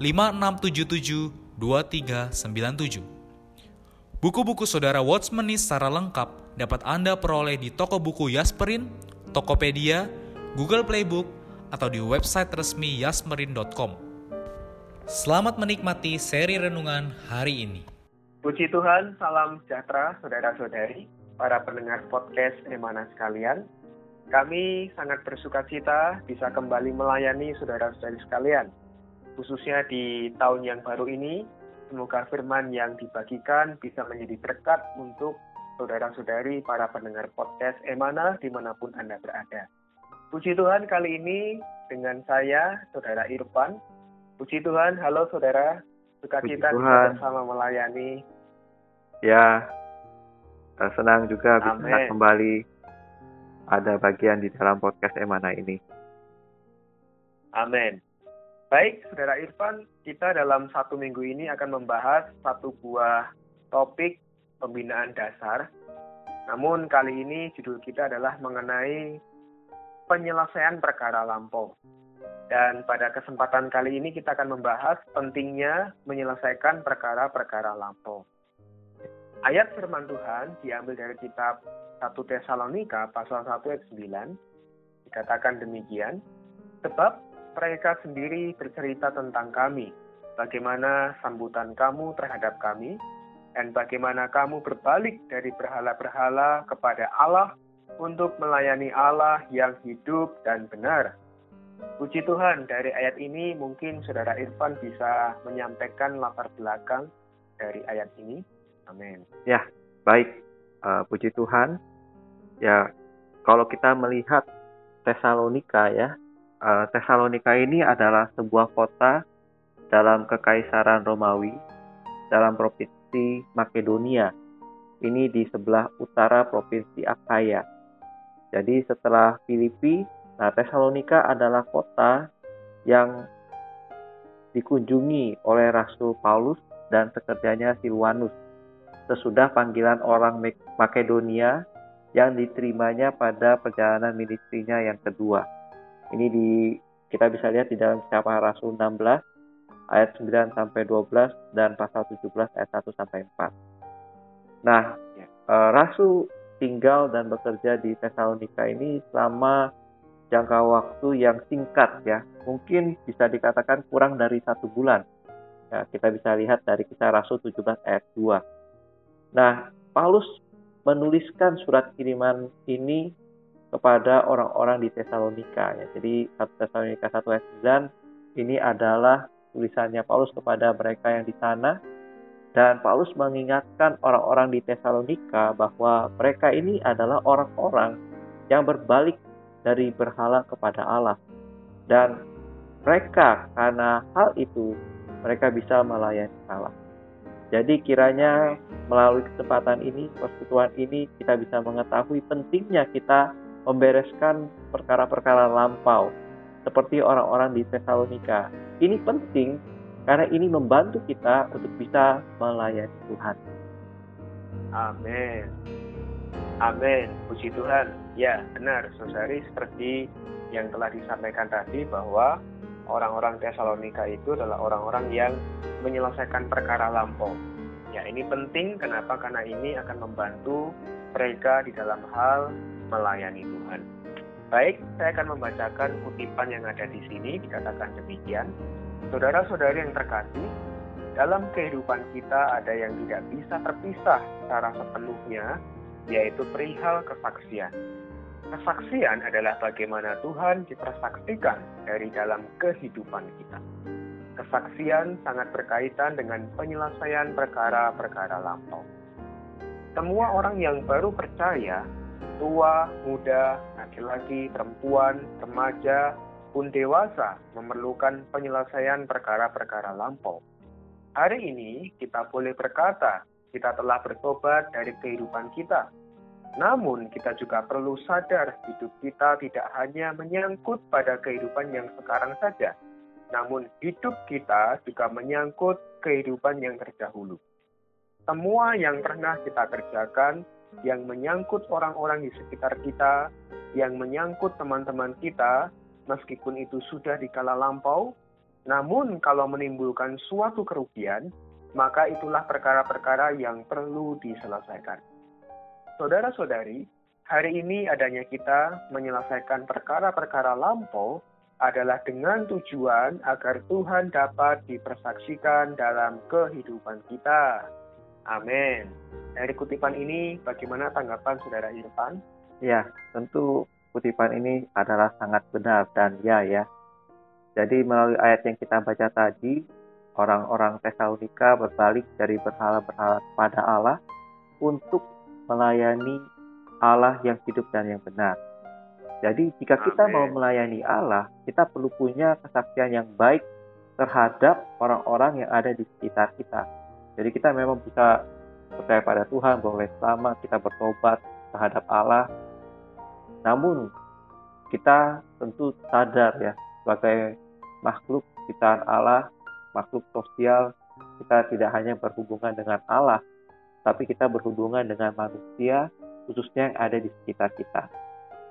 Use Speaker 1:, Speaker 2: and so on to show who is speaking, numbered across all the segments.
Speaker 1: 5677 2397. Buku-buku saudara Watchmeni secara lengkap dapat Anda peroleh di toko buku Yasmerin, Tokopedia, Google Playbook, atau di website resmi yasmerin.com. Selamat menikmati seri renungan hari ini.
Speaker 2: Puji Tuhan, salam sejahtera saudara-saudari, para pendengar podcast Emana sekalian. Kami sangat bersuka cita bisa kembali melayani saudara-saudari sekalian, khususnya di tahun yang baru ini Semoga firman yang dibagikan bisa menjadi berkat untuk saudara-saudari para pendengar podcast Emana di mana pun Anda berada. Puji Tuhan kali ini dengan saya, Saudara Irfan. Puji Tuhan, halo saudara. Suka kita bisa bersama melayani.
Speaker 3: Ya, eh, senang juga bisa kembali ada bagian di dalam podcast Emana ini.
Speaker 2: Amin. Baik, Saudara Irfan, kita dalam satu minggu ini akan membahas satu buah topik pembinaan dasar. Namun kali ini judul kita adalah mengenai penyelesaian perkara lampau. Dan pada kesempatan kali ini kita akan membahas pentingnya menyelesaikan perkara-perkara lampau. Ayat firman Tuhan diambil dari kitab 1 Tesalonika pasal 1 ayat 9. Dikatakan demikian, sebab mereka sendiri bercerita tentang kami, bagaimana sambutan kamu terhadap kami, dan bagaimana kamu berbalik dari berhala-berhala kepada Allah untuk melayani Allah yang hidup dan benar. Puji Tuhan, dari ayat ini mungkin Saudara Irfan bisa menyampaikan latar belakang dari ayat ini. Amin.
Speaker 3: Ya, baik. Uh, puji Tuhan. Ya, kalau kita melihat Tesalonika ya, uh, Tesalonika ini adalah sebuah kota dalam Kekaisaran Romawi dalam provinsi Makedonia. Ini di sebelah utara provinsi Akaya. Jadi setelah Filipi, nah Tesalonika adalah kota yang dikunjungi oleh Rasul Paulus dan pekerjanya Silwanus sesudah panggilan orang Makedonia yang diterimanya pada perjalanan ministrinya yang kedua. Ini di kita bisa lihat di dalam Kisah Rasul 16 ayat 9 sampai 12 dan pasal 17 ayat 1 sampai 4. Nah, ya. uh, Rasul tinggal dan bekerja di Tesalonika ini selama jangka waktu yang singkat ya, mungkin bisa dikatakan kurang dari satu bulan. Ya, kita bisa lihat dari kisah Rasul 17 ayat 2. Nah, Paulus menuliskan surat kiriman ini kepada orang-orang di Tesalonika ya. Jadi 1 Tesalonika 1 ayat 9 ini adalah tulisannya Paulus kepada mereka yang di sana dan Paulus mengingatkan orang-orang di Tesalonika bahwa mereka ini adalah orang-orang yang berbalik dari berhala kepada Allah dan mereka karena hal itu mereka bisa melayani Allah. Jadi kiranya melalui kesempatan ini, persekutuan ini kita bisa mengetahui pentingnya kita membereskan perkara-perkara lampau seperti orang-orang di Tesalonika. Ini penting karena ini membantu kita untuk bisa melayani Tuhan.
Speaker 2: Amin. Amin. Puji Tuhan. Ya, benar, saudari seperti yang telah disampaikan tadi bahwa orang-orang Tesalonika itu adalah orang-orang yang menyelesaikan perkara lampau. Ya, ini penting kenapa? Karena ini akan membantu mereka di dalam hal melayani Tuhan. Baik, saya akan membacakan kutipan yang ada di sini, dikatakan demikian. Saudara-saudari yang terkasih, dalam kehidupan kita ada yang tidak bisa terpisah secara sepenuhnya, yaitu perihal kesaksian. Kesaksian adalah bagaimana Tuhan dipersaksikan dari dalam kehidupan kita. Kesaksian sangat berkaitan dengan penyelesaian perkara-perkara lampau. Semua orang yang baru percaya, tua, muda, laki-laki, perempuan, remaja, pun dewasa memerlukan penyelesaian perkara-perkara lampau. Hari ini kita boleh berkata, kita telah bertobat dari kehidupan kita, namun, kita juga perlu sadar hidup kita tidak hanya menyangkut pada kehidupan yang sekarang saja, namun hidup kita juga menyangkut kehidupan yang terdahulu. Semua yang pernah kita kerjakan, yang menyangkut orang-orang di sekitar kita, yang menyangkut teman-teman kita, meskipun itu sudah dikala lampau, namun kalau menimbulkan suatu kerugian, maka itulah perkara-perkara yang perlu diselesaikan. Saudara-saudari, hari ini adanya kita menyelesaikan perkara-perkara lampau adalah dengan tujuan agar Tuhan dapat dipersaksikan dalam kehidupan kita. Amin. Dari kutipan ini, bagaimana tanggapan saudara Irfan?
Speaker 3: Ya, tentu kutipan ini adalah sangat benar dan ya ya. Jadi melalui ayat yang kita baca tadi, orang-orang Tesalonika berbalik dari berhala-berhala kepada Allah untuk melayani Allah yang hidup dan yang benar. Jadi jika kita Amen. mau melayani Allah, kita perlu punya kesaksian yang baik terhadap orang-orang yang ada di sekitar kita. Jadi kita memang bisa percaya pada Tuhan, boleh selamat, kita bertobat terhadap Allah. Namun kita tentu sadar ya sebagai makhluk ciptaan Allah, makhluk sosial, kita tidak hanya berhubungan dengan Allah, tapi kita berhubungan dengan manusia, khususnya yang ada di sekitar kita.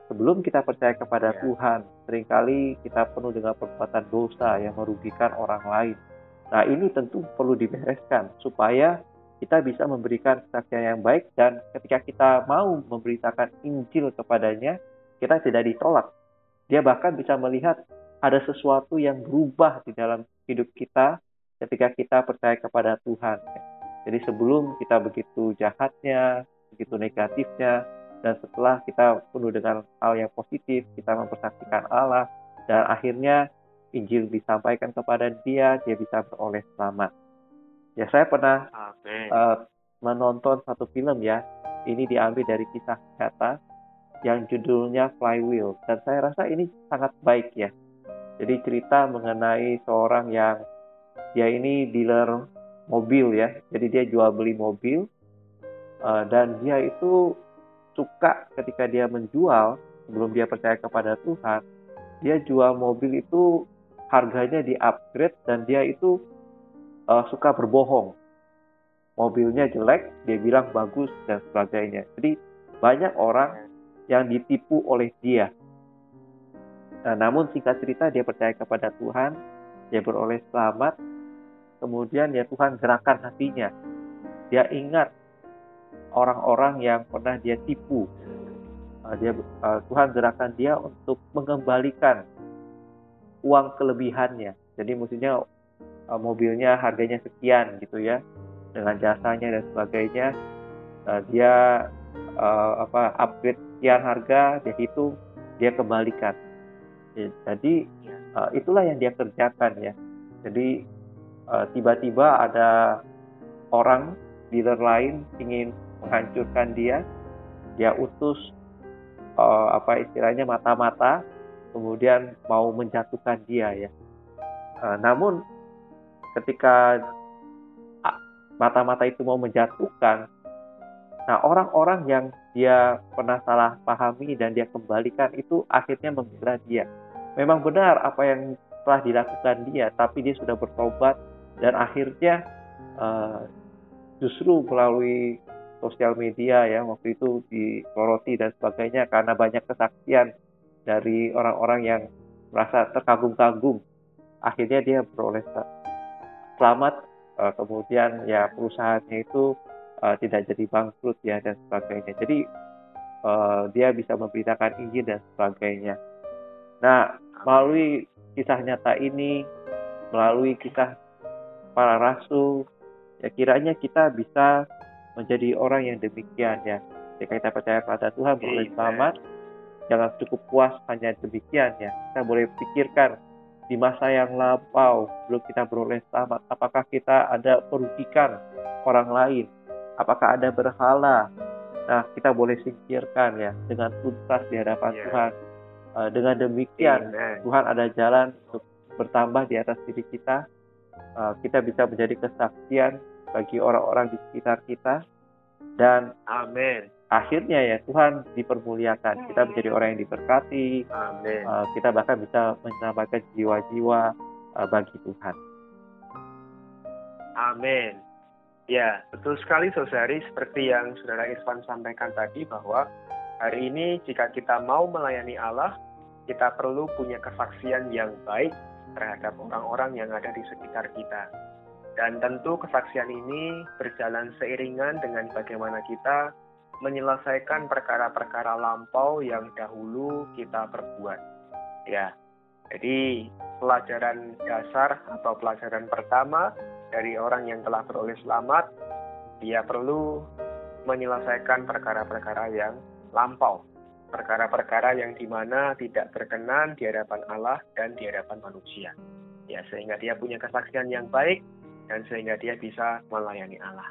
Speaker 3: Sebelum kita percaya kepada ya. Tuhan, sering kali kita penuh dengan perbuatan dosa yang merugikan orang lain. Nah, ini tentu perlu dibereskan supaya kita bisa memberikan kesaksian yang baik dan ketika kita mau memberitakan Injil kepadanya, kita tidak ditolak. Dia bahkan bisa melihat ada sesuatu yang berubah di dalam hidup kita ketika kita percaya kepada Tuhan. Jadi sebelum kita begitu jahatnya, begitu negatifnya, dan setelah kita penuh dengan hal yang positif, kita mempersaksikan Allah, dan akhirnya Injil disampaikan kepada dia, dia bisa beroleh selamat. Ya saya pernah uh, menonton satu film ya, ini diambil dari kisah nyata yang judulnya Flywheel, dan saya rasa ini sangat baik ya. Jadi cerita mengenai seorang yang dia ini dealer mobil ya. Jadi dia jual beli mobil uh, dan dia itu suka ketika dia menjual sebelum dia percaya kepada Tuhan, dia jual mobil itu harganya di upgrade dan dia itu uh, suka berbohong. Mobilnya jelek, dia bilang bagus dan sebagainya. Jadi banyak orang yang ditipu oleh dia. Nah, namun singkat cerita dia percaya kepada Tuhan, dia beroleh selamat kemudian ya Tuhan gerakan hatinya. Dia ingat orang-orang yang pernah dia tipu. Uh, dia uh, Tuhan gerakan dia untuk mengembalikan uang kelebihannya. Jadi mestinya uh, mobilnya harganya sekian gitu ya dengan jasanya dan sebagainya. Uh, dia uh, apa upgrade sekian harga dia hitung dia kembalikan. Jadi uh, itulah yang dia kerjakan ya. Jadi Eh, tiba-tiba uh, ada orang dealer lain ingin menghancurkan dia dia utus uh, apa istilahnya mata-mata kemudian mau menjatuhkan dia ya. Uh, namun ketika mata-mata itu mau menjatuhkan nah orang-orang yang dia pernah salah pahami dan dia kembalikan itu akhirnya membela dia. Memang benar apa yang telah dilakukan dia tapi dia sudah bertobat dan akhirnya uh, justru melalui sosial media ya waktu itu disoroti dan sebagainya karena banyak kesaksian dari orang-orang yang merasa terkagum-kagum akhirnya dia beroleh selamat uh, kemudian ya perusahaannya itu uh, tidak jadi bangkrut ya dan sebagainya jadi uh, dia bisa memberitakan Injil dan sebagainya nah melalui kisah nyata ini melalui kisah para rasul. Ya kiranya kita bisa menjadi orang yang demikian ya. Jika kita percaya pada Tuhan boleh selamat, jangan cukup puas hanya demikian ya. Kita boleh pikirkan di masa yang lampau belum kita beroleh selamat, apakah kita ada merugikan orang lain? Apakah ada berhala? Nah, kita boleh singkirkan ya dengan tuntas di hadapan yeah. Tuhan. Uh, dengan demikian, Amen. Tuhan ada jalan untuk bertambah di atas diri kita. Uh, kita bisa menjadi kesaksian bagi orang-orang di sekitar kita dan
Speaker 2: amin.
Speaker 3: akhirnya ya Tuhan dipermuliakan. Kita menjadi orang yang diberkati.
Speaker 2: Amin. Uh,
Speaker 3: kita bahkan bisa menyelamatkan jiwa-jiwa uh, bagi Tuhan.
Speaker 2: Amin. Ya betul sekali saudari seperti yang saudara Irfan sampaikan tadi bahwa hari ini jika kita mau melayani Allah kita perlu punya kesaksian yang baik terhadap orang-orang yang ada di sekitar kita dan tentu kesaksian ini berjalan seiringan dengan bagaimana kita menyelesaikan perkara-perkara lampau yang dahulu kita perbuat. Ya. Jadi pelajaran dasar atau pelajaran pertama dari orang yang telah beroleh selamat, dia perlu menyelesaikan perkara-perkara yang lampau. Perkara-perkara yang di mana tidak berkenan di hadapan Allah dan di hadapan manusia. Ya, sehingga dia punya kesaksian yang baik dan sehingga dia bisa melayani Allah.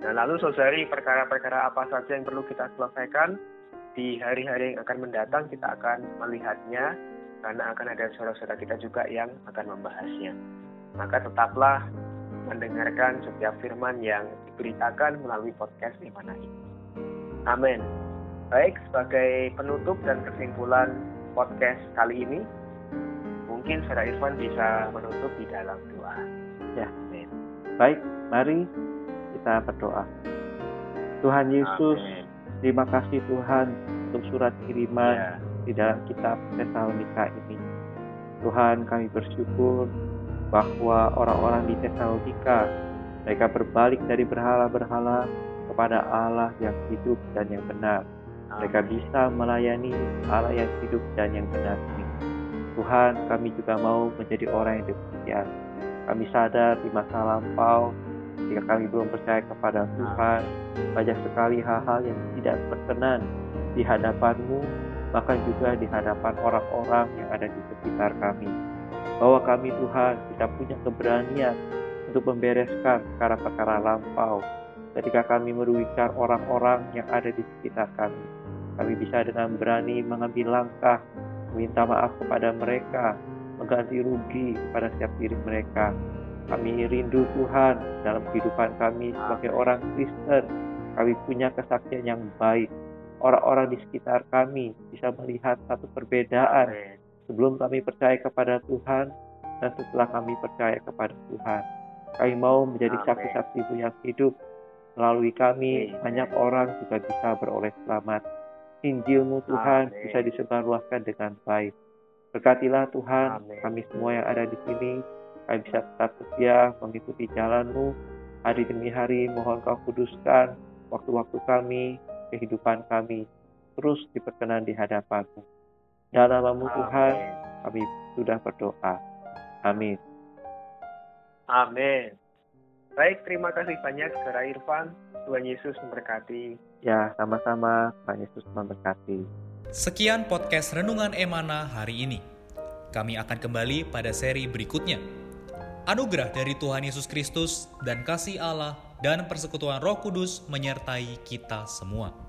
Speaker 2: Nah, lalu saudari perkara-perkara apa saja yang perlu kita selesaikan di hari-hari yang akan mendatang kita akan melihatnya karena akan ada saudara-saudara kita juga yang akan membahasnya. Maka tetaplah mendengarkan setiap firman yang diberitakan melalui podcast di mana ini. Amin. Baik, sebagai penutup dan kesimpulan podcast kali ini, mungkin saudara Irfan bisa menutup di dalam doa.
Speaker 3: Ya, Baik, mari kita berdoa. Tuhan Yesus, Amen. terima kasih Tuhan untuk surat kiriman ya. di dalam kitab Tesalonika ini. Tuhan kami bersyukur bahwa orang-orang di Tesalonika mereka berbalik dari berhala-berhala kepada Allah yang hidup dan yang benar. Mereka bisa melayani Allah yang hidup dan yang benar ini. Tuhan, kami juga mau menjadi orang yang demikian. Kami sadar di masa lampau, jika kami belum percaya kepada Tuhan, banyak sekali hal-hal yang tidak berkenan di hadapanmu, bahkan juga di hadapan orang-orang yang ada di sekitar kami. Bahwa kami Tuhan tidak punya keberanian untuk membereskan perkara-perkara lampau ketika kami merugikan orang-orang yang ada di sekitar kami. Kami bisa dengan berani mengambil langkah, meminta maaf kepada mereka, mengganti rugi pada setiap diri mereka. Kami rindu Tuhan dalam kehidupan kami sebagai orang Kristen. Kami punya kesaksian yang baik. Orang-orang di sekitar kami bisa melihat satu perbedaan sebelum kami percaya kepada Tuhan dan setelah kami percaya kepada Tuhan. Kami mau menjadi saksi-saksi yang hidup. Melalui kami, banyak orang juga bisa beroleh selamat. Injilmu Tuhan bisa disebarluaskan dengan baik. Berkatilah Tuhan Amen. kami semua yang ada di sini. Kami bisa tetap setia mengikuti jalanmu. Hari demi hari mohon kau kuduskan waktu-waktu kami, kehidupan kami. Terus diperkenan di hadapanmu. Dalam namamu Tuhan kami sudah berdoa. Amin.
Speaker 2: Amin. Baik, terima kasih banyak Saudara Irfan. Tuhan Yesus memberkati.
Speaker 3: Ya, sama-sama. Tuhan Yesus memberkati.
Speaker 1: Sekian podcast Renungan Emana hari ini. Kami akan kembali pada seri berikutnya. Anugerah dari Tuhan Yesus Kristus dan kasih Allah dan persekutuan Roh Kudus menyertai kita semua.